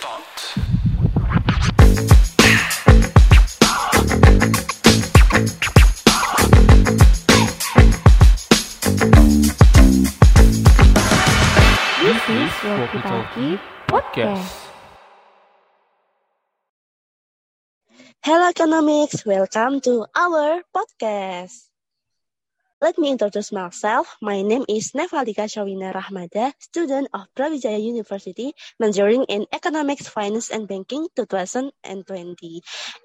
start. This is Walkie Talkie Podcast. Hello economics, welcome to our podcast. Let me introduce myself. My name is Nevalika Shawina Rahmada, student of Brawijaya University, majoring in Economics, Finance, and Banking 2020.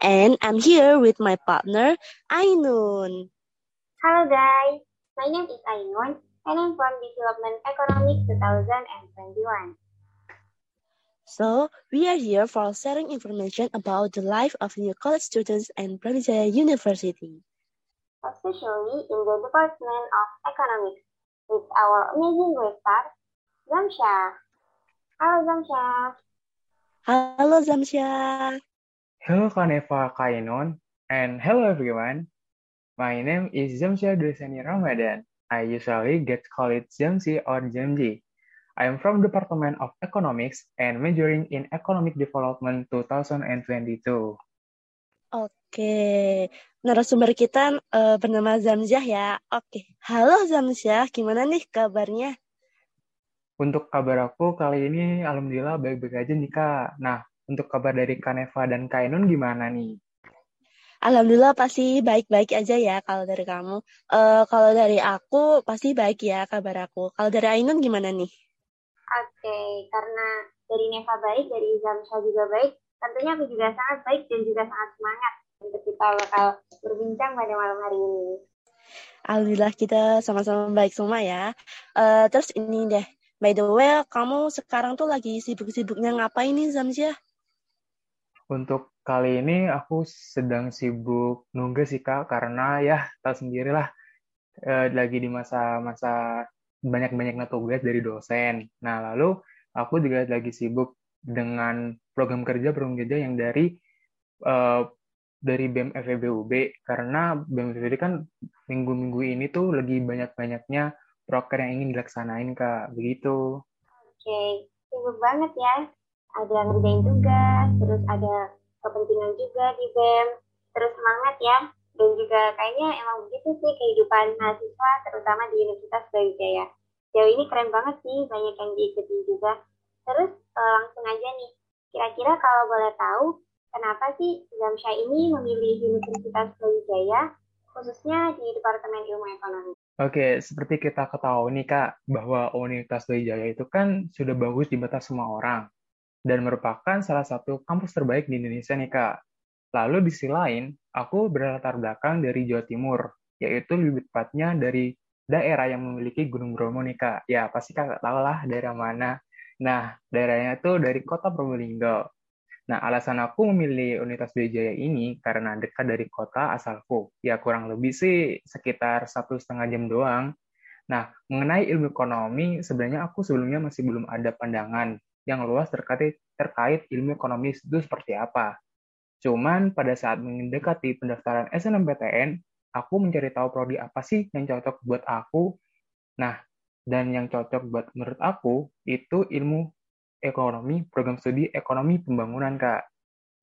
And I'm here with my partner, Ainun. Hello guys, my name is Ainun and I'm from Development Economics 2021. So, we are here for sharing information about the life of new college students and Brawijaya University. Especially in the Department of Economics with our amazing guest star, Zamsha. Halo Zamsha. Halo Zamsya. Hello Kaneva Kainon, and hello everyone. My name is Zamsya Dresani Ramadan. I usually get called Zamsi or Jamji. I am from Department of Economics and majoring in Economic Development 2022. Oke, narasumber kita eh, bernama Zamsyah ya. Oke, halo Zamsyah, gimana nih kabarnya? Untuk kabar aku kali ini alhamdulillah baik-baik aja nih Kak. Nah, untuk kabar dari Kaneva dan Kainun gimana nih? Alhamdulillah pasti baik-baik aja ya kalau dari kamu. Eh, kalau dari aku pasti baik ya kabar aku. Kalau dari Ainun gimana nih? Oke, karena dari Neva baik, dari Zamsha juga baik, tentunya aku juga sangat baik dan juga sangat semangat untuk kita bakal berbincang pada malam hari ini. Alhamdulillah kita sama-sama baik semua ya. Eh, terus ini deh, by the way, kamu sekarang tuh lagi sibuk-sibuknya ngapain nih Zamsyah? Untuk kali ini aku sedang sibuk nunggu sih Kak, karena ya tahu sendirilah eh, lagi di masa-masa banyak-banyaknya tugas dari dosen. Nah, lalu aku juga lagi sibuk dengan program kerja program kerja yang dari eh, dari BEM FEBUB karena BEM FEBUB kan minggu-minggu ini tuh lagi banyak-banyaknya proker yang ingin dilaksanain Kak, begitu. Oke, sibuk banget ya. Ada ngerjain tugas, terus ada kepentingan juga di BEM, terus semangat ya. Dan juga kayaknya emang begitu sih kehidupan mahasiswa, terutama di Universitas Brawijaya. Jauh ini keren banget sih, banyak yang diikuti juga. Terus eh, langsung aja nih, kira-kira kalau boleh tahu, kenapa sih Zamsha ini memilih Universitas Brawijaya, khususnya di Departemen Ilmu Ekonomi? Oke, seperti kita ketahui nih Kak, bahwa Universitas Brawijaya itu kan sudah bagus di mata semua orang dan merupakan salah satu kampus terbaik di Indonesia nih Kak. Lalu di sisi lain, aku berlatar belakang dari Jawa Timur, yaitu lebih tepatnya dari daerah yang memiliki Gunung Bromo nih Kak. Ya, pasti Kakak tahu lah daerah mana. Nah, daerahnya itu dari kota Probolinggo. Nah, alasan aku memilih Universitas Brawijaya ini karena dekat dari kota asalku. Ya, kurang lebih sih sekitar satu setengah jam doang. Nah, mengenai ilmu ekonomi, sebenarnya aku sebelumnya masih belum ada pandangan yang luas terkait terkait ilmu ekonomi itu seperti apa. Cuman pada saat mendekati pendaftaran SNMPTN, aku mencari tahu prodi apa sih yang cocok buat aku. Nah, dan yang cocok buat menurut aku itu ilmu ekonomi, program studi ekonomi pembangunan, Kak.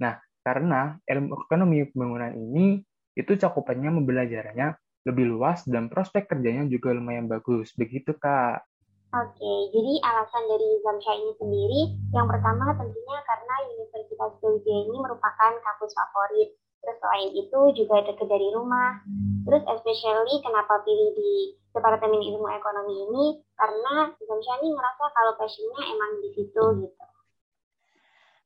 Nah, karena ilmu ekonomi pembangunan ini itu cakupannya membelajarannya lebih luas dan prospek kerjanya juga lumayan bagus. Begitu, Kak. Oke, jadi alasan dari Zamsha ini sendiri, yang pertama tentunya karena Universitas Brawijaya ini merupakan kampus favorit. Terus selain itu juga dekat dari rumah. Terus especially kenapa pilih di Departemen Ilmu Ekonomi ini, karena Zamsha ini merasa kalau passionnya emang di situ gitu.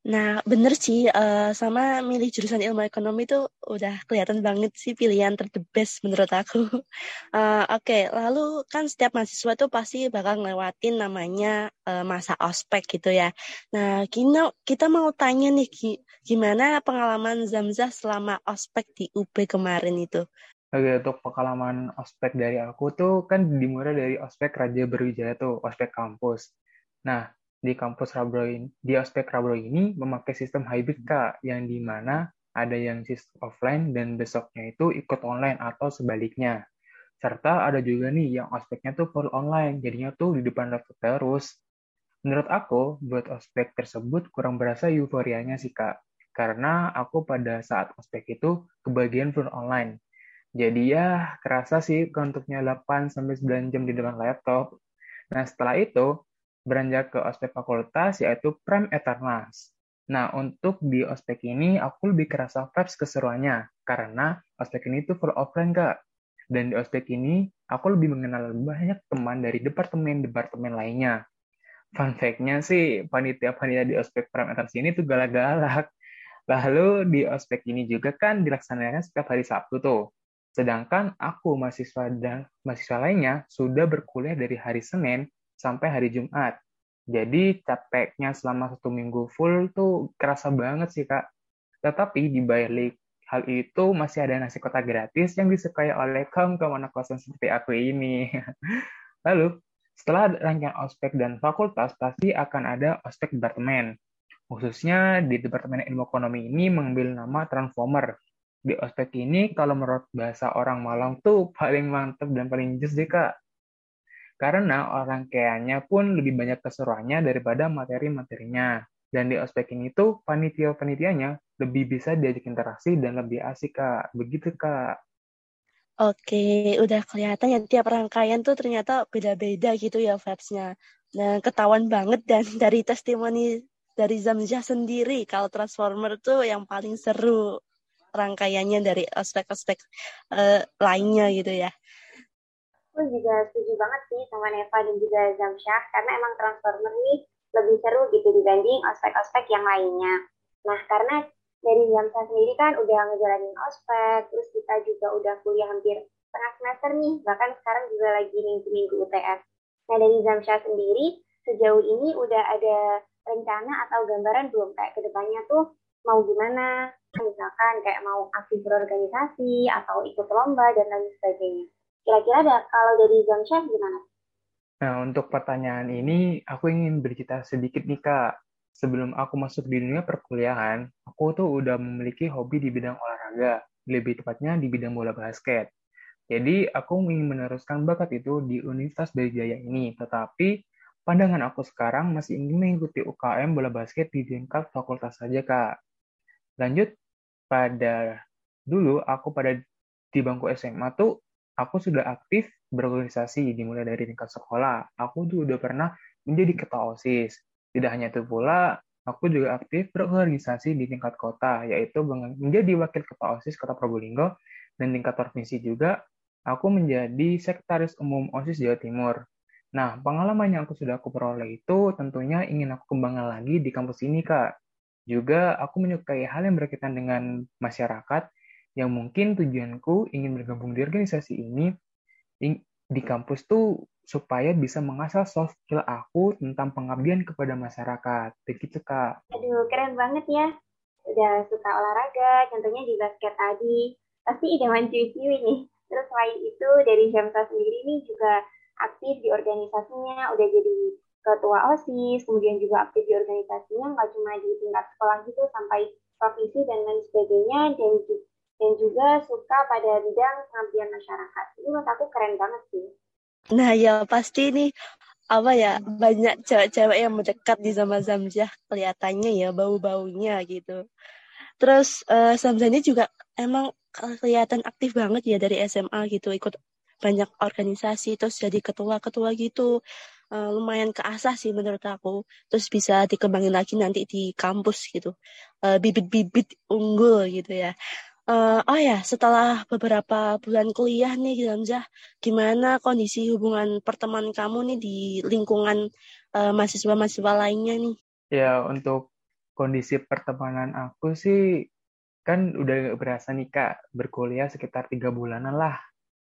Nah, bener sih, eh, sama milih jurusan ilmu ekonomi itu udah kelihatan banget sih pilihan ter the best menurut aku. Eh, Oke, lalu kan setiap mahasiswa tuh pasti bakal ngelewatin namanya eh, masa ospek gitu ya. Nah, kita, kita mau tanya nih, gi- gimana pengalaman Zamzah selama ospek di UB kemarin itu? Oke, untuk pengalaman ospek dari aku tuh kan dimulai dari ospek Raja Berwijaya tuh, ospek kampus. Nah, di kampus Rabro ini, di ospek Rabro ini memakai sistem hybrid Kak, yang di mana ada yang sistem offline dan besoknya itu ikut online atau sebaliknya. Serta ada juga nih yang ospeknya tuh full online, jadinya tuh di depan laptop terus. Menurut aku, buat ospek tersebut kurang berasa euforianya sih, Kak. Karena aku pada saat ospek itu kebagian full online. Jadi ya kerasa sih untuknya 8-9 jam di depan laptop. Nah setelah itu, beranjak ke ospek fakultas yaitu Prem Eternals. Nah, untuk di ospek ini aku lebih kerasa vibes keseruannya, karena ospek ini tuh full offline, Kak. Dan di ospek ini, aku lebih mengenal banyak teman dari departemen-departemen lainnya. Fun fact-nya sih, panitia-panitia di ospek Prime ini tuh galak-galak. Lalu di ospek ini juga kan dilaksanakan setiap hari Sabtu tuh. Sedangkan aku mahasiswa dan mahasiswa lainnya sudah berkuliah dari hari Senin sampai hari Jumat. Jadi capeknya selama satu minggu full tuh kerasa banget sih kak. Tetapi di balik hal itu masih ada nasi kotak gratis yang disukai oleh kaum kaum anak kosan seperti aku ini. Lalu setelah rangkaian ospek dan fakultas pasti akan ada ospek departemen. Khususnya di Departemen Ilmu Ekonomi ini mengambil nama Transformer. Di ospek ini kalau menurut bahasa orang Malang tuh paling mantep dan paling jus deh kak karena orang kayaknya pun lebih banyak keseruannya daripada materi-materinya. Dan di ospek ini tuh panitia-panitianya lebih bisa diajak interaksi dan lebih asik, Kak. Begitu, Kak. Oke, udah kelihatan ya tiap rangkaian tuh ternyata beda-beda gitu ya vibes-nya. Nah, ketahuan banget dan dari testimoni dari Zamzah sendiri kalau Transformer tuh yang paling seru rangkaiannya dari aspek-aspek uh, lainnya gitu ya aku juga setuju banget sih sama Neva dan juga Zamsyah karena emang Transformer ini lebih seru gitu dibanding ospek-ospek yang lainnya. Nah, karena dari Zamsyah sendiri kan udah ngejalanin ospek, terus kita juga udah kuliah hampir setengah semester nih, bahkan sekarang juga lagi minggu-minggu UTS. Nah, dari Zamsyah sendiri, sejauh ini udah ada rencana atau gambaran belum kayak ke depannya tuh mau gimana? Misalkan kayak mau aktif berorganisasi atau ikut lomba dan lain sebagainya. Kira-kira ada kalau dari Zamsyah gimana? Nah, untuk pertanyaan ini, aku ingin bercerita sedikit nih, Kak. Sebelum aku masuk di dunia perkuliahan, aku tuh udah memiliki hobi di bidang olahraga, lebih tepatnya di bidang bola basket. Jadi, aku ingin meneruskan bakat itu di Universitas Brawijaya ini, tetapi pandangan aku sekarang masih ingin mengikuti UKM bola basket di tingkat fakultas saja, Kak. Lanjut, pada dulu aku pada di bangku SMA tuh aku sudah aktif berorganisasi dimulai dari tingkat sekolah. Aku tuh udah pernah menjadi ketua OSIS. Tidak hanya itu pula, aku juga aktif berorganisasi di tingkat kota, yaitu menjadi wakil ketua OSIS Kota Probolinggo, dan tingkat provinsi juga, aku menjadi sekretaris umum OSIS Jawa Timur. Nah, pengalaman yang aku sudah aku peroleh itu tentunya ingin aku kembangkan lagi di kampus ini, Kak. Juga aku menyukai hal yang berkaitan dengan masyarakat, yang mungkin tujuanku ingin bergabung di organisasi ini di kampus tuh supaya bisa mengasah soft skill aku tentang pengabdian kepada masyarakat. Begitu, Kak. Aduh, keren banget ya. Udah suka olahraga, contohnya di basket tadi. Pasti idaman cuy-cuy nih. Terus selain itu, dari Jamsa sendiri nih juga aktif di organisasinya, udah jadi ketua OSIS, kemudian juga aktif di organisasinya, nggak cuma di tingkat sekolah gitu, sampai provinsi dan lain sebagainya, dan dan juga suka pada bidang pengabdian masyarakat. Ini menurut aku keren banget sih. Nah ya pasti nih apa ya banyak cewek-cewek yang mendekat di sama Zamzah kelihatannya ya bau-baunya gitu. Terus uh, Zamzah ini juga emang kelihatan aktif banget ya dari SMA gitu ikut banyak organisasi terus jadi ketua-ketua gitu uh, lumayan keasah sih menurut aku terus bisa dikembangin lagi nanti di kampus gitu uh, bibit-bibit unggul gitu ya Uh, oh ya, setelah beberapa bulan kuliah nih, Hamzah, gimana kondisi hubungan pertemanan kamu nih di lingkungan uh, mahasiswa-mahasiswa lainnya nih? Ya, untuk kondisi pertemanan aku sih kan udah berasa nih kak berkuliah sekitar tiga bulanan lah.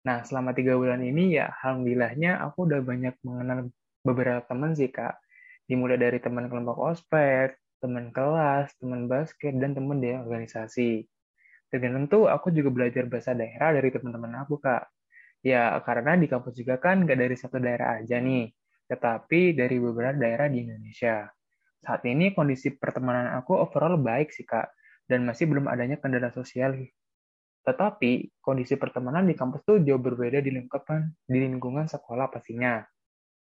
Nah selama tiga bulan ini ya alhamdulillahnya aku udah banyak mengenal beberapa teman sih kak. Dimulai dari teman kelompok ospek, teman kelas, teman basket, dan teman di organisasi dan tentu aku juga belajar bahasa daerah dari teman-teman aku, Kak. Ya, karena di kampus juga kan nggak dari satu daerah aja nih, tetapi dari beberapa daerah di Indonesia. Saat ini kondisi pertemanan aku overall baik sih, Kak, dan masih belum adanya kendala sosial. Tetapi, kondisi pertemanan di kampus tuh jauh berbeda di lingkungan, di lingkungan sekolah pastinya.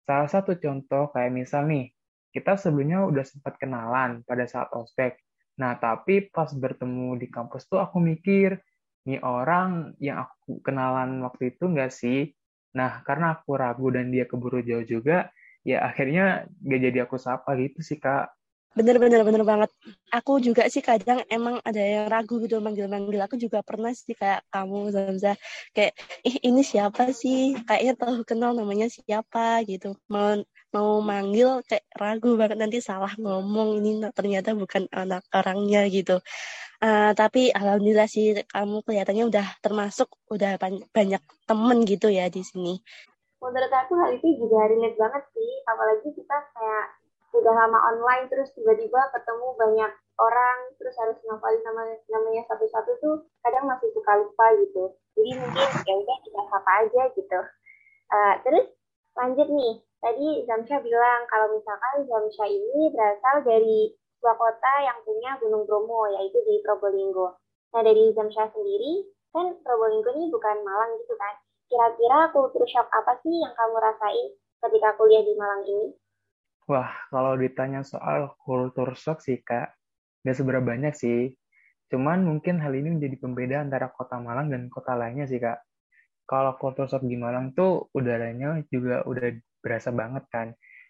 Salah satu contoh kayak misal nih, kita sebelumnya udah sempat kenalan pada saat ospek. Nah, tapi pas bertemu di kampus tuh aku mikir, nih orang yang aku kenalan waktu itu nggak sih? Nah, karena aku ragu dan dia keburu jauh juga, ya akhirnya gak jadi aku sapa gitu sih, Kak. Bener bener bener banget. Aku juga sih kadang emang ada yang ragu gitu manggil-manggil. Aku juga pernah sih kayak kamu Zamza kayak ih ini siapa sih? Kayaknya tahu kenal namanya siapa gitu. Mau mau manggil kayak ragu banget nanti salah ngomong ini ternyata bukan anak orangnya gitu. Uh, tapi alhamdulillah sih kamu kelihatannya udah termasuk udah banyak temen gitu ya di sini. Menurut aku hal itu juga relate banget sih, apalagi kita kayak udah lama online terus tiba-tiba ketemu banyak orang terus harus ngapalin nama namanya satu-satu tuh kadang masih suka lupa gitu jadi mungkin ya udah kita sapa aja gitu uh, terus lanjut nih tadi Zamsha bilang kalau misalkan Zamsha ini berasal dari sebuah kota yang punya Gunung Bromo yaitu di Probolinggo nah dari Zamsha sendiri kan Probolinggo ini bukan Malang gitu kan kira-kira kultur shock apa sih yang kamu rasain ketika kuliah di Malang ini Wah, kalau ditanya soal kultur shock sih, Kak, nggak seberapa banyak sih. Cuman mungkin hal ini menjadi pembeda antara kota Malang dan kota lainnya sih, Kak. Kalau kultur shock di Malang tuh udaranya juga udah berasa banget kan.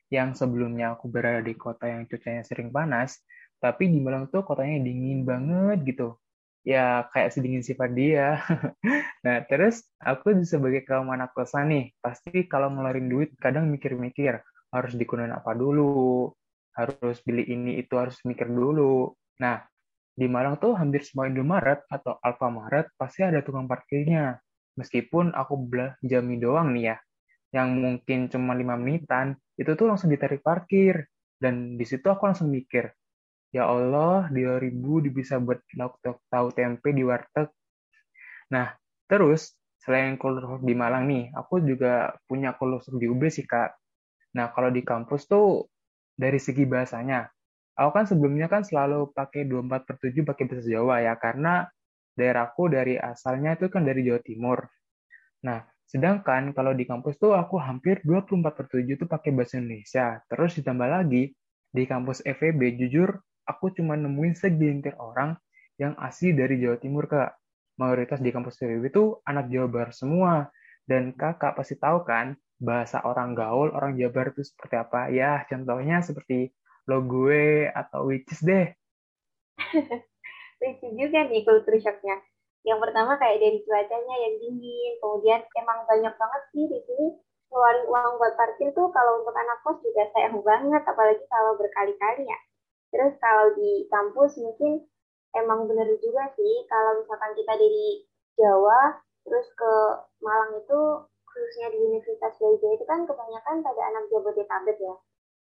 Yang sebelumnya aku berada di kota yang cuacanya sering panas, tapi di Malang tuh kotanya dingin banget gitu. Ya, kayak sedingin sifat dia. nah, terus aku sebagai kaum anak kosan nih, pasti kalau ngeluarin duit kadang mikir-mikir, harus digunakan apa dulu, harus beli ini itu harus mikir dulu. Nah, di Malang tuh hampir semua Indomaret atau Alfamaret pasti ada tukang parkirnya. Meskipun aku belanja mie doang nih ya, yang mungkin cuma lima menitan, itu tuh langsung ditarik parkir. Dan di situ aku langsung mikir, ya Allah, 2000 bisa buat lauk tahu tempe di warteg. Nah, terus selain kultur di Malang nih, aku juga punya kultur di UB sih, Kak. Nah, kalau di kampus tuh dari segi bahasanya, aku kan sebelumnya kan selalu pakai 24 per 7 pakai bahasa Jawa ya, karena daerahku dari asalnya itu kan dari Jawa Timur. Nah, sedangkan kalau di kampus tuh aku hampir 24 per 7 itu pakai bahasa Indonesia. Terus ditambah lagi, di kampus FEB, jujur aku cuma nemuin segelintir orang yang asli dari Jawa Timur, Kak. Mayoritas di kampus FEB itu anak Jawa Barat semua. Dan kakak pasti tahu kan, bahasa orang gaul, orang Jabar itu seperti apa? Ya, contohnya seperti lo gue atau which deh. Lucu juga nih kultur shocknya. Yang pertama kayak dari cuacanya yang dingin, kemudian emang banyak banget sih di sini ngeluarin uang buat parkir tuh kalau untuk anak kos juga sayang banget, apalagi kalau berkali-kali ya. Terus kalau di kampus mungkin emang bener juga sih kalau misalkan kita dari Jawa terus ke Malang itu khususnya di Universitas Brawijaya itu kan kebanyakan pada anak Jabodetabek ya.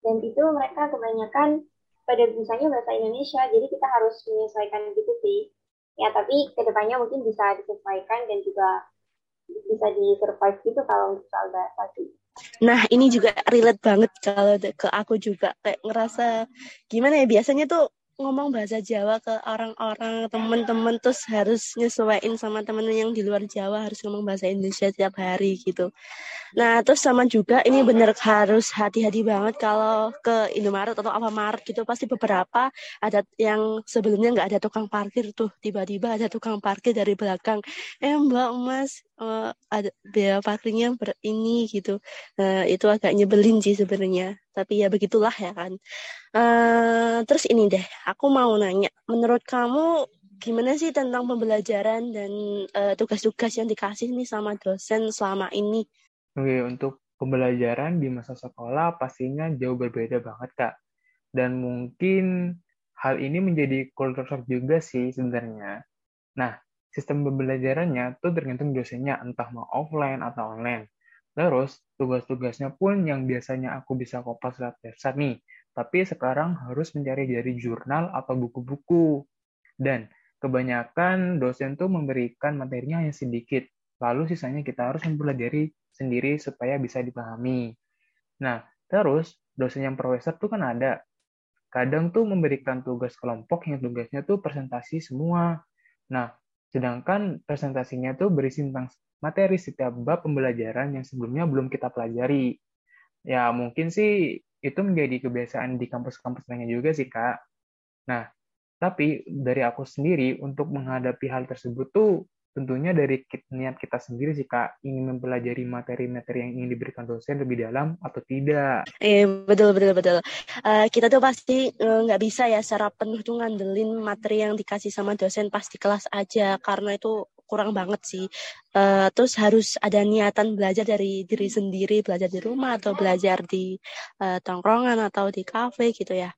Dan itu mereka kebanyakan pada bisanya bahasa Indonesia, jadi kita harus menyesuaikan gitu sih. Ya, tapi ke depannya mungkin bisa disesuaikan dan juga bisa di-survive gitu kalau untuk soal bahasa sih. Nah, ini juga relate banget kalau ke aku juga kayak ngerasa gimana ya biasanya tuh ngomong bahasa Jawa ke orang-orang temen-temen terus harus nyesuaiin sama temen yang di luar Jawa harus ngomong bahasa Indonesia tiap hari gitu. Nah terus sama juga ini bener harus hati-hati banget kalau ke Indomaret atau Alfamart gitu pasti beberapa ada yang sebelumnya nggak ada tukang parkir tuh tiba-tiba ada tukang parkir dari belakang eh Mbak Mas uh, ada biaya parkirnya ber ini gitu. Nah itu agak nyebelin sih sebenarnya tapi ya begitulah ya kan. Uh, terus ini deh, aku mau nanya, menurut kamu gimana sih tentang pembelajaran dan uh, tugas-tugas yang dikasih nih sama dosen selama ini? Oke, untuk pembelajaran di masa sekolah pastinya jauh berbeda banget, Kak. Dan mungkin hal ini menjadi culture shock juga sih sebenarnya. Nah, sistem pembelajarannya tuh tergantung dosennya, entah mau offline atau online. Terus, tugas-tugasnya pun yang biasanya aku bisa kopas lewat website nih, tapi sekarang harus mencari dari jurnal atau buku-buku. Dan kebanyakan dosen tuh memberikan materinya hanya sedikit, lalu sisanya kita harus mempelajari sendiri supaya bisa dipahami. Nah, terus dosen yang profesor tuh kan ada. Kadang tuh memberikan tugas kelompok yang tugasnya tuh presentasi semua. Nah, sedangkan presentasinya tuh berisi tentang materi setiap bab pembelajaran yang sebelumnya belum kita pelajari. Ya, mungkin sih itu menjadi kebiasaan di kampus-kampus lainnya juga sih, Kak. Nah, tapi dari aku sendiri untuk menghadapi hal tersebut tuh tentunya dari niat kita sendiri sih kak ingin mempelajari materi-materi yang ingin diberikan dosen lebih dalam atau tidak. Iya betul betul betul. Uh, kita tuh pasti eh, nggak uh, bisa ya secara penuh tuh ngandelin materi yang dikasih sama dosen pas di kelas aja karena itu kurang banget sih. Uh, terus harus ada niatan belajar dari diri sendiri, belajar di rumah atau belajar di uh, tongkrongan atau di kafe gitu ya.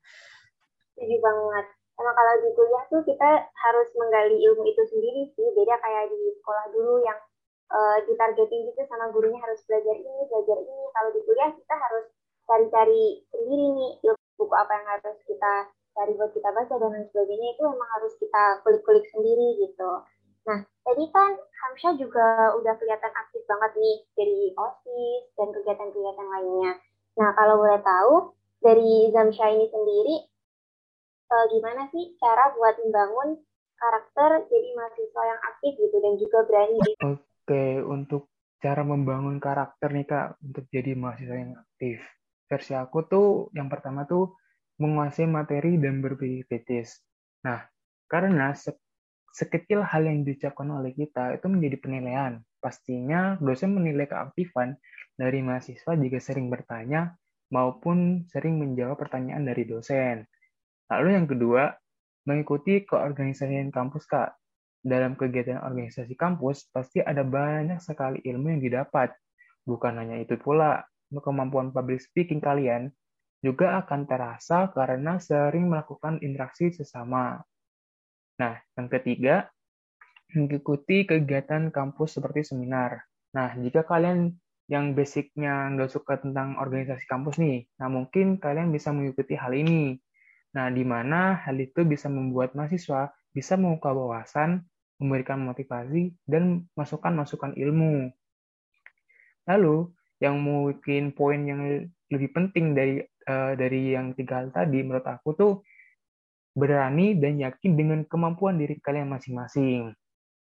Setuju banget emang kalau di kuliah tuh kita harus menggali ilmu itu sendiri sih. Beda kayak di sekolah dulu yang uh, ditargetin gitu sama gurunya harus belajar ini belajar ini. Kalau di kuliah kita harus cari-cari sendiri nih ilmu buku apa yang harus kita cari buat kita baca dan lain sebagainya. Itu memang harus kita kulik-kulik sendiri gitu. Nah tadi kan Hamsha juga udah kelihatan aktif banget nih dari OSIS dan kegiatan-kegiatan lainnya. Nah kalau boleh tahu dari Zamsha ini sendiri uh, gimana sih cara buat membangun karakter jadi mahasiswa yang aktif gitu dan juga berani. Oke, untuk cara membangun karakter nih Kak untuk jadi mahasiswa yang aktif. Versi aku tuh yang pertama tuh menguasai materi dan berpikir kritis. Nah, karena se sekecil hal yang diucapkan oleh kita itu menjadi penilaian. Pastinya dosen menilai keaktifan dari mahasiswa jika sering bertanya maupun sering menjawab pertanyaan dari dosen. Lalu yang kedua, mengikuti keorganisasian kampus, Kak. Dalam kegiatan organisasi kampus, pasti ada banyak sekali ilmu yang didapat. Bukan hanya itu pula, kemampuan public speaking kalian juga akan terasa karena sering melakukan interaksi sesama. Nah, yang ketiga, mengikuti kegiatan kampus seperti seminar. Nah, jika kalian yang basicnya nggak suka tentang organisasi kampus nih, nah mungkin kalian bisa mengikuti hal ini. Nah, di mana hal itu bisa membuat mahasiswa bisa membuka wawasan, memberikan motivasi, dan masukan-masukan ilmu. Lalu, yang mungkin poin yang lebih penting dari uh, dari yang tiga hal tadi menurut aku tuh berani dan yakin dengan kemampuan diri kalian masing-masing.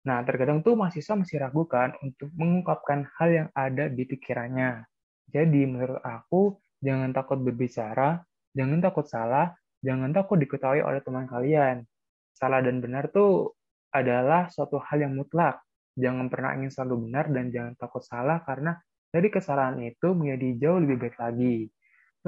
Nah, terkadang tuh mahasiswa masih ragu kan untuk mengungkapkan hal yang ada di pikirannya. Jadi, menurut aku, jangan takut berbicara, jangan takut salah, jangan takut diketahui oleh teman kalian. Salah dan benar tuh adalah suatu hal yang mutlak. Jangan pernah ingin selalu benar dan jangan takut salah karena dari kesalahan itu menjadi jauh lebih baik lagi.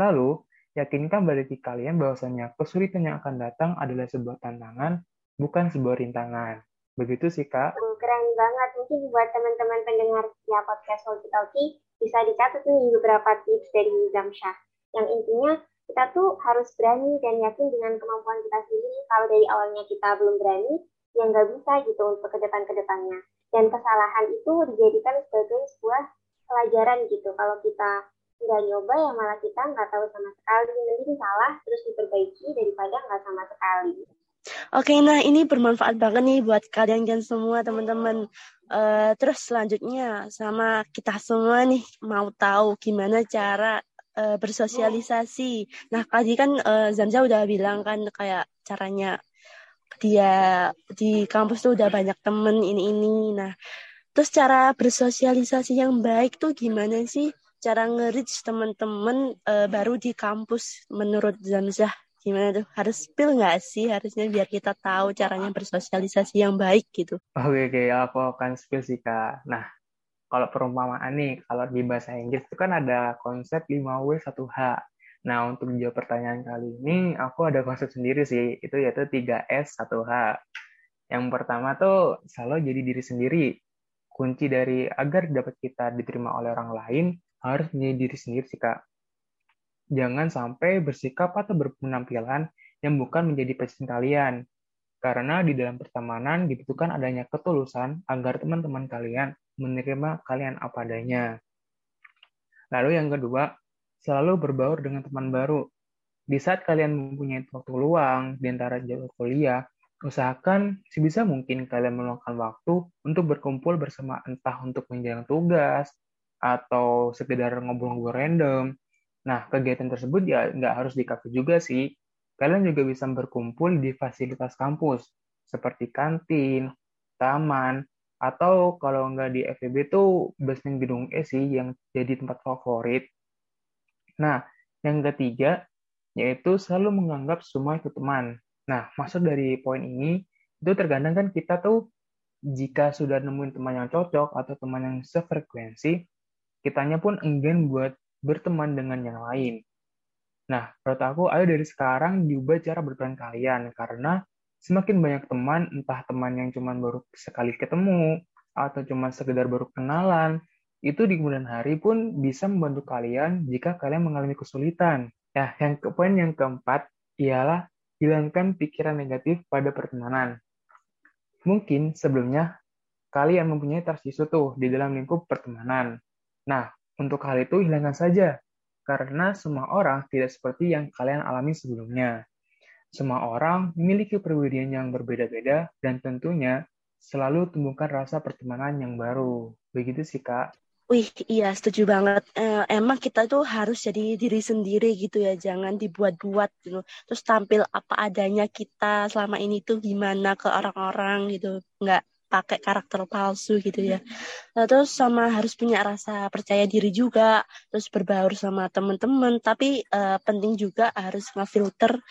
Lalu, yakinkan pada kalian bahwasanya kesulitan yang akan datang adalah sebuah tantangan, bukan sebuah rintangan. Begitu sih, Kak. Keren banget. Mungkin buat teman-teman pendengar ya podcast Walkie Talkie, bisa dicatat nih beberapa tips dari Zamsyah. Yang intinya, kita tuh harus berani dan yakin dengan kemampuan kita sendiri. Kalau dari awalnya kita belum berani, ya nggak bisa gitu untuk ke depan-kedepannya. Dan kesalahan itu dijadikan sebagai sebuah pelajaran gitu. Kalau kita nggak nyoba, ya malah kita nggak tahu sama sekali. Mending salah, terus diperbaiki daripada nggak sama sekali. Oke, nah ini bermanfaat banget nih buat kalian dan semua teman-teman. Uh, terus selanjutnya sama kita semua nih mau tahu gimana cara uh, bersosialisasi. Nah, tadi kan uh, Zamza udah bilang kan kayak caranya dia di kampus tuh udah banyak temen ini ini. Nah, terus cara bersosialisasi yang baik tuh gimana sih? Cara nge-reach temen-temen uh, baru di kampus menurut Zamzah gimana tuh harus spill nggak sih harusnya biar kita tahu caranya bersosialisasi yang baik gitu oke oke aku akan spill sih kak nah kalau perumpamaan nih, kalau di bahasa Inggris itu kan ada konsep 5W 1H. Nah, untuk menjawab pertanyaan kali ini, aku ada konsep sendiri sih, itu yaitu 3S 1H. Yang pertama tuh selalu jadi diri sendiri. Kunci dari agar dapat kita diterima oleh orang lain harus menjadi diri sendiri sih, Kak. Jangan sampai bersikap atau berpenampilan yang bukan menjadi passion kalian. Karena di dalam pertemanan dibutuhkan adanya ketulusan agar teman-teman kalian menerima kalian apa adanya. Lalu yang kedua, selalu berbaur dengan teman baru. Di saat kalian mempunyai waktu luang di antara jadwal kuliah, usahakan sebisa mungkin kalian meluangkan waktu untuk berkumpul bersama entah untuk menjalankan tugas atau sekedar ngobrol-ngobrol random. Nah, kegiatan tersebut ya nggak harus di kafe juga sih. Kalian juga bisa berkumpul di fasilitas kampus, seperti kantin, taman, atau kalau nggak di FEB tuh basement gedung E sih yang jadi tempat favorit. Nah, Yang ketiga, yaitu selalu menganggap semua itu teman. Nah, maksud dari poin ini, itu tergantung kan kita tuh jika sudah nemuin teman yang cocok atau teman yang sefrekuensi, kitanya pun enggan buat berteman dengan yang lain. Nah, menurut aku, ayo dari sekarang diubah cara berteman kalian, karena semakin banyak teman, entah teman yang cuma baru sekali ketemu, atau cuma sekedar baru kenalan, itu di kemudian hari pun bisa membantu kalian jika kalian mengalami kesulitan. Ya, yang ke poin yang keempat ialah hilangkan pikiran negatif pada pertemanan. Mungkin sebelumnya kalian mempunyai trust tuh di dalam lingkup pertemanan. Nah, untuk hal itu hilangkan saja, karena semua orang tidak seperti yang kalian alami sebelumnya. Semua orang memiliki perbedaan yang berbeda-beda dan tentunya selalu tumbuhkan rasa pertemanan yang baru. Begitu sih, Kak. Wih, iya setuju banget. Eh, emang kita tuh harus jadi diri sendiri gitu ya, jangan dibuat-buat gitu. Terus tampil apa adanya kita selama ini tuh gimana ke orang-orang gitu, nggak pakai karakter palsu gitu ya. Nah, terus sama harus punya rasa percaya diri juga, terus berbaur sama teman-teman. Tapi uh, penting juga harus ngefilter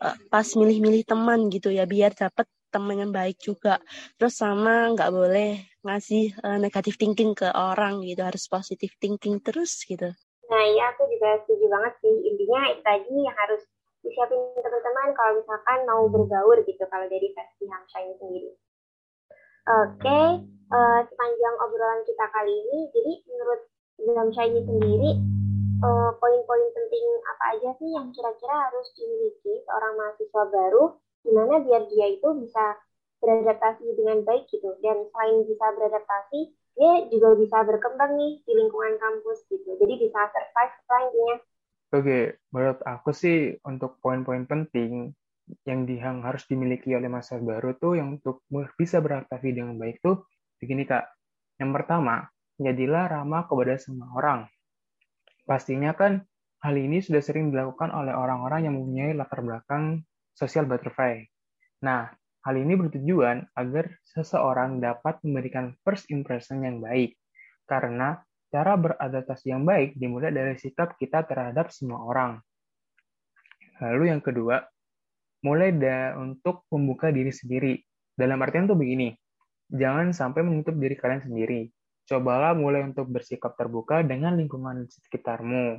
uh, pas milih-milih teman gitu ya, biar dapat teman yang baik juga. Terus sama nggak boleh ngasih uh, negatif thinking ke orang gitu harus positif thinking terus gitu. Nah iya aku juga setuju banget sih. Intinya tadi yang harus disiapin teman-teman kalau misalkan mau bergaul gitu kalau dari versi Hamsha sendiri. Oke okay, uh, eh, sepanjang obrolan kita kali ini jadi menurut Hamsha sendiri uh, poin-poin penting apa aja sih yang kira-kira harus dimiliki seorang mahasiswa baru gimana biar dia itu bisa beradaptasi dengan baik gitu. Dan selain bisa beradaptasi dia juga bisa berkembang nih di lingkungan kampus gitu. Jadi bisa survive lah intinya. Oke menurut aku sih untuk poin-poin penting yang dihang harus dimiliki oleh masa baru tuh yang untuk bisa beradaptasi dengan baik tuh begini kak. Yang pertama jadilah ramah kepada semua orang pastinya kan hal ini sudah sering dilakukan oleh orang-orang yang mempunyai latar belakang sosial butterfly nah Hal ini bertujuan agar seseorang dapat memberikan first impression yang baik, karena cara beradaptasi yang baik dimulai dari sikap kita terhadap semua orang. Lalu yang kedua, mulai untuk membuka diri sendiri. Dalam artian tuh begini, jangan sampai menutup diri kalian sendiri. Cobalah mulai untuk bersikap terbuka dengan lingkungan sekitarmu.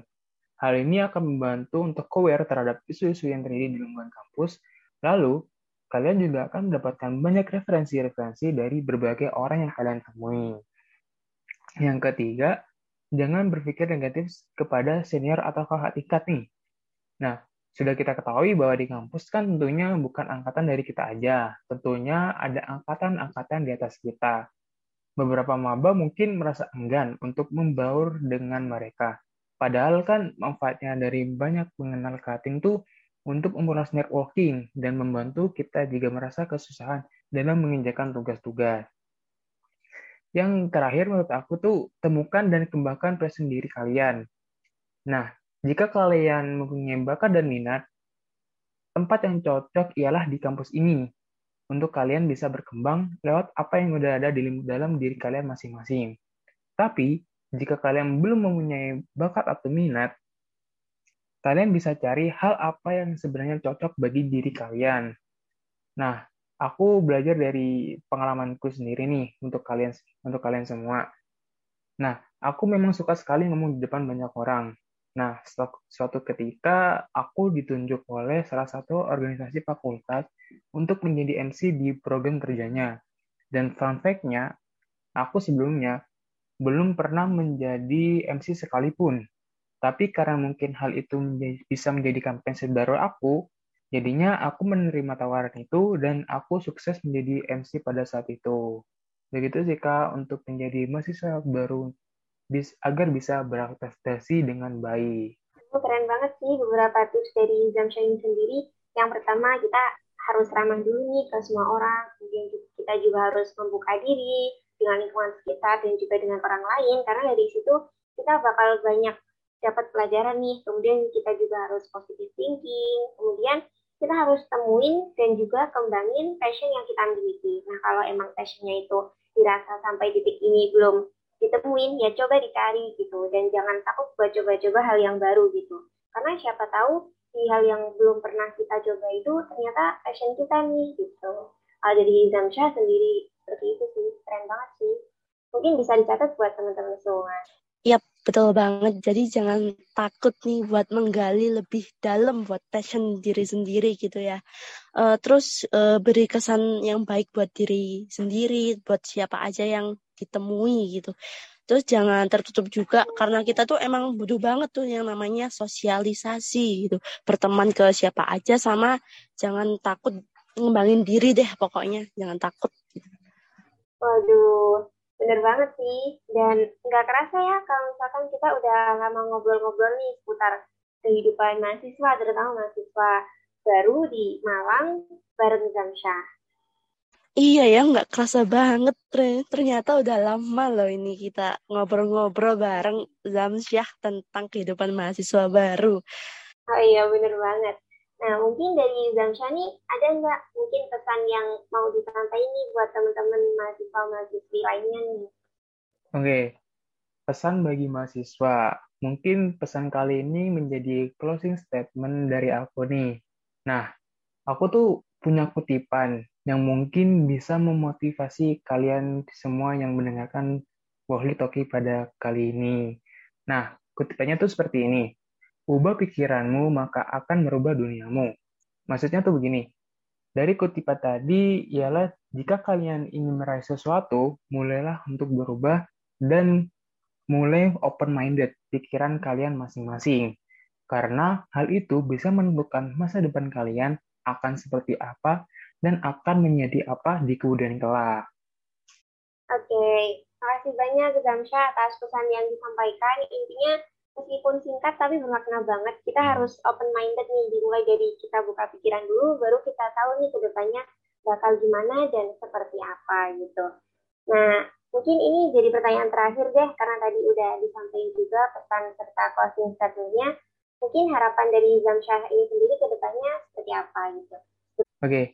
Hal ini akan membantu untuk aware terhadap isu-isu yang terjadi di lingkungan kampus, lalu kalian juga akan mendapatkan banyak referensi-referensi dari berbagai orang yang kalian temui. Yang ketiga, jangan berpikir negatif kepada senior atau kakak tingkat nih. Nah, sudah kita ketahui bahwa di kampus kan tentunya bukan angkatan dari kita aja. Tentunya ada angkatan-angkatan di atas kita. Beberapa maba mungkin merasa enggan untuk membaur dengan mereka. Padahal kan manfaatnya dari banyak mengenal cutting tuh untuk memperluas networking dan membantu kita jika merasa kesusahan dalam menginjakan tugas-tugas. Yang terakhir menurut aku tuh temukan dan kembangkan passion diri kalian. Nah, jika kalian mempunyai bakat dan minat, tempat yang cocok ialah di kampus ini untuk kalian bisa berkembang lewat apa yang sudah ada di dalam diri kalian masing-masing. Tapi, jika kalian belum mempunyai bakat atau minat, kalian bisa cari hal apa yang sebenarnya cocok bagi diri kalian. Nah, aku belajar dari pengalamanku sendiri nih untuk kalian untuk kalian semua. Nah, aku memang suka sekali ngomong di depan banyak orang. Nah, suatu ketika aku ditunjuk oleh salah satu organisasi fakultas untuk menjadi MC di program kerjanya. Dan fun fact-nya, aku sebelumnya belum pernah menjadi MC sekalipun. Tapi karena mungkin hal itu menjadi, bisa menjadikan pensiun baru aku, jadinya aku menerima tawaran itu dan aku sukses menjadi MC pada saat itu. Begitu sih Kak untuk menjadi mahasiswa baru agar bisa beradaptasi dengan baik. Keren banget sih beberapa tips dari Zamshain sendiri. Yang pertama kita harus ramah dulu nih ke semua orang, kemudian kita juga harus membuka diri dengan lingkungan sekitar dan juga dengan orang lain, karena dari situ kita bakal banyak dapat pelajaran nih. Kemudian kita juga harus positive thinking. Kemudian kita harus temuin dan juga kembangin passion yang kita miliki. Nah, kalau emang passionnya itu dirasa sampai titik ini belum ditemuin, ya coba dicari gitu. Dan jangan takut buat coba-coba hal yang baru gitu. Karena siapa tahu hal yang belum pernah kita coba itu ternyata passion kita nih gitu. Ada di Zamsha sendiri seperti itu sih, keren banget sih. Mungkin bisa dicatat buat teman-teman semua. Yap, betul banget. Jadi jangan takut nih buat menggali lebih dalam buat passion diri sendiri gitu ya. Uh, terus uh, beri kesan yang baik buat diri sendiri, buat siapa aja yang ditemui gitu. Terus jangan tertutup juga karena kita tuh emang butuh banget tuh yang namanya sosialisasi gitu. Berteman ke siapa aja sama jangan takut ngembangin diri deh pokoknya, jangan takut. Waduh, Bener banget sih. Dan nggak kerasa ya kalau misalkan kita udah mau ngobrol-ngobrol nih seputar kehidupan mahasiswa, terutama mahasiswa baru di Malang bareng Zamsha. Iya ya, nggak kerasa banget. Ternyata udah lama loh ini kita ngobrol-ngobrol bareng Zamsyah tentang kehidupan mahasiswa baru. Oh iya, bener banget. Nah, mungkin dari Zamshani ada nggak mungkin pesan yang mau disampaikan ini buat teman-teman mahasiswa-mahasiswi lainnya nih? Oke, pesan bagi mahasiswa. Mungkin pesan kali ini menjadi closing statement dari aku nih. Nah, aku tuh punya kutipan yang mungkin bisa memotivasi kalian semua yang mendengarkan Wahli Toki pada kali ini. Nah, kutipannya tuh seperti ini. Ubah pikiranmu, maka akan merubah duniamu. Maksudnya tuh begini, dari kutipan tadi ialah jika kalian ingin meraih sesuatu, mulailah untuk berubah dan mulai open-minded pikiran kalian masing-masing. Karena hal itu bisa menentukan masa depan kalian akan seperti apa dan akan menjadi apa di kemudian kelak. Oke, terima kasih banyak Zamsha atas pesan yang disampaikan. Intinya meskipun singkat tapi bermakna banget. Kita harus open minded nih, dimulai dari kita buka pikiran dulu, baru kita tahu nih ke depannya bakal gimana dan seperti apa gitu. Nah, mungkin ini jadi pertanyaan terakhir deh, karena tadi udah disampaikan juga pesan serta closing statementnya. Mungkin harapan dari Zamsyah ini sendiri ke depannya seperti apa gitu. Oke, okay.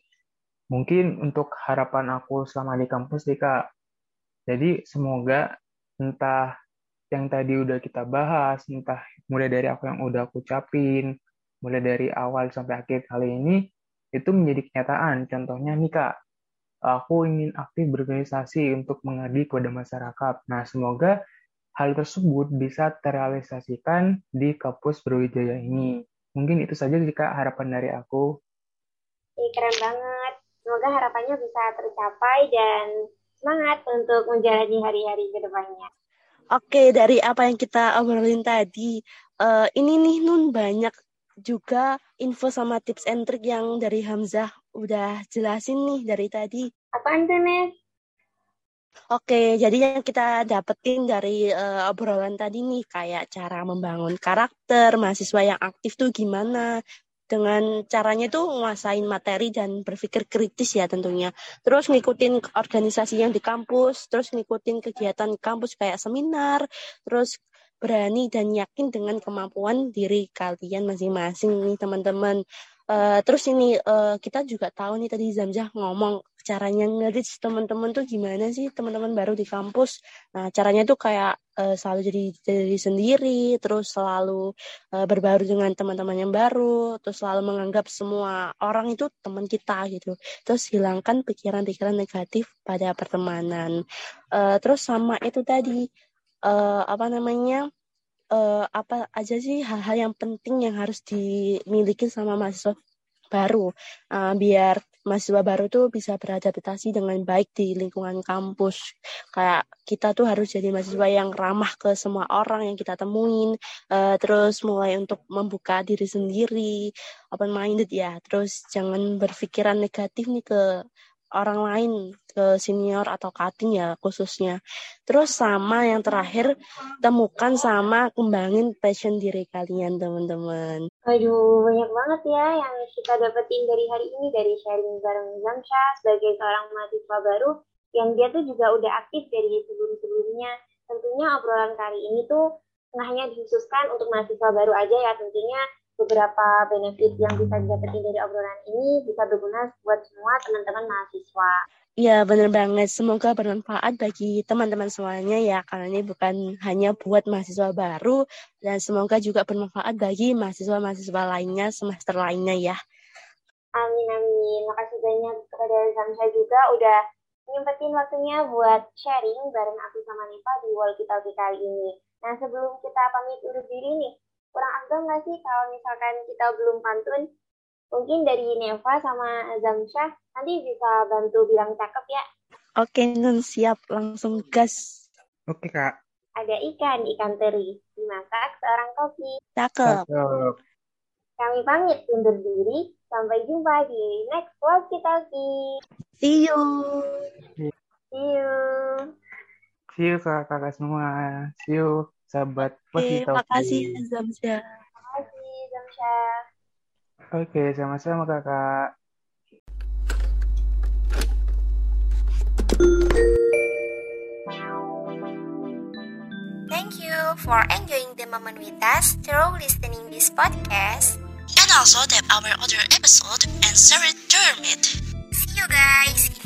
Mungkin untuk harapan aku selama di kampus nih Kak, jadi semoga entah yang tadi udah kita bahas, entah mulai dari aku yang udah aku ucapin, mulai dari awal sampai akhir kali ini, itu menjadi kenyataan. Contohnya nih Kak, aku ingin aktif berorganisasi untuk mengabdi kepada masyarakat. Nah, semoga hal tersebut bisa terrealisasikan di kampus Brawijaya ini. Mungkin itu saja jika harapan dari aku. Keren banget. Semoga harapannya bisa tercapai dan semangat untuk menjalani hari-hari ke depannya. Oke, dari apa yang kita obrolin tadi, uh, ini nih Nun banyak juga info sama tips and trick yang dari Hamzah udah jelasin nih dari tadi. Apaan tuh, Nes? Oke, jadi yang kita dapetin dari uh, obrolan tadi nih kayak cara membangun karakter mahasiswa yang aktif tuh gimana, dengan caranya itu nguasain materi dan berpikir kritis ya tentunya. Terus ngikutin organisasi yang di kampus, terus ngikutin kegiatan kampus kayak seminar, terus berani dan yakin dengan kemampuan diri kalian masing-masing nih teman-teman. Uh, terus ini uh, kita juga tahu nih tadi Zamzah ngomong caranya nge teman-teman tuh gimana sih teman-teman baru di kampus. Nah, caranya tuh kayak uh, selalu jadi diri sendiri, terus selalu uh, berbaru dengan teman-teman yang baru, terus selalu menganggap semua orang itu teman kita gitu. Terus hilangkan pikiran-pikiran negatif pada pertemanan. Uh, terus sama itu tadi uh, apa namanya? uh, apa aja sih hal-hal yang penting yang harus dimiliki sama mahasiswa baru. Uh, biar mahasiswa baru tuh bisa beradaptasi dengan baik di lingkungan kampus. Kayak kita tuh harus jadi mahasiswa yang ramah ke semua orang yang kita temuin uh, terus mulai untuk membuka diri sendiri open minded ya. Terus jangan berpikiran negatif nih ke orang lain ke senior atau cutting ya khususnya. Terus sama yang terakhir temukan sama kembangin passion diri kalian teman-teman. Aduh banyak banget ya yang kita dapetin dari hari ini dari sharing bareng Zamsha sebagai seorang mahasiswa baru yang dia tuh juga udah aktif dari sebelum-sebelumnya. Tentunya obrolan kali ini tuh hanya dikhususkan untuk mahasiswa baru aja ya tentunya beberapa benefit yang bisa didapetin dari obrolan ini bisa berguna buat semua teman-teman mahasiswa. Iya, benar banget. Semoga bermanfaat bagi teman-teman semuanya ya, karena ini bukan hanya buat mahasiswa baru, dan semoga juga bermanfaat bagi mahasiswa-mahasiswa lainnya, semester lainnya ya. Amin, amin. Makasih banyak kepada Zamsa juga udah nyempetin waktunya buat sharing bareng aku sama Nipa di Wall Kita kali ini. Nah, sebelum kita pamit undur diri nih, agak nggak sih kalau misalkan kita belum pantun? Mungkin dari Neva sama Zamsyah nanti bisa bantu bilang cakep ya. Oke, Nun siap. Langsung gas. Oke, Kak. Ada ikan, ikan teri. Dimasak seorang kopi. Cakep. Cakep. Kami pamit undur diri. Sampai jumpa di next vlog kita. See you. See you. See you kakak semua. See you sahabat Oke, Wakita. makasih Zamsyah. Terima kasih, Zamsyah. Oke, sama-sama kakak. Thank you for enjoying the moment with us through listening this podcast. And also tap our other episode and share it to your mate. See you guys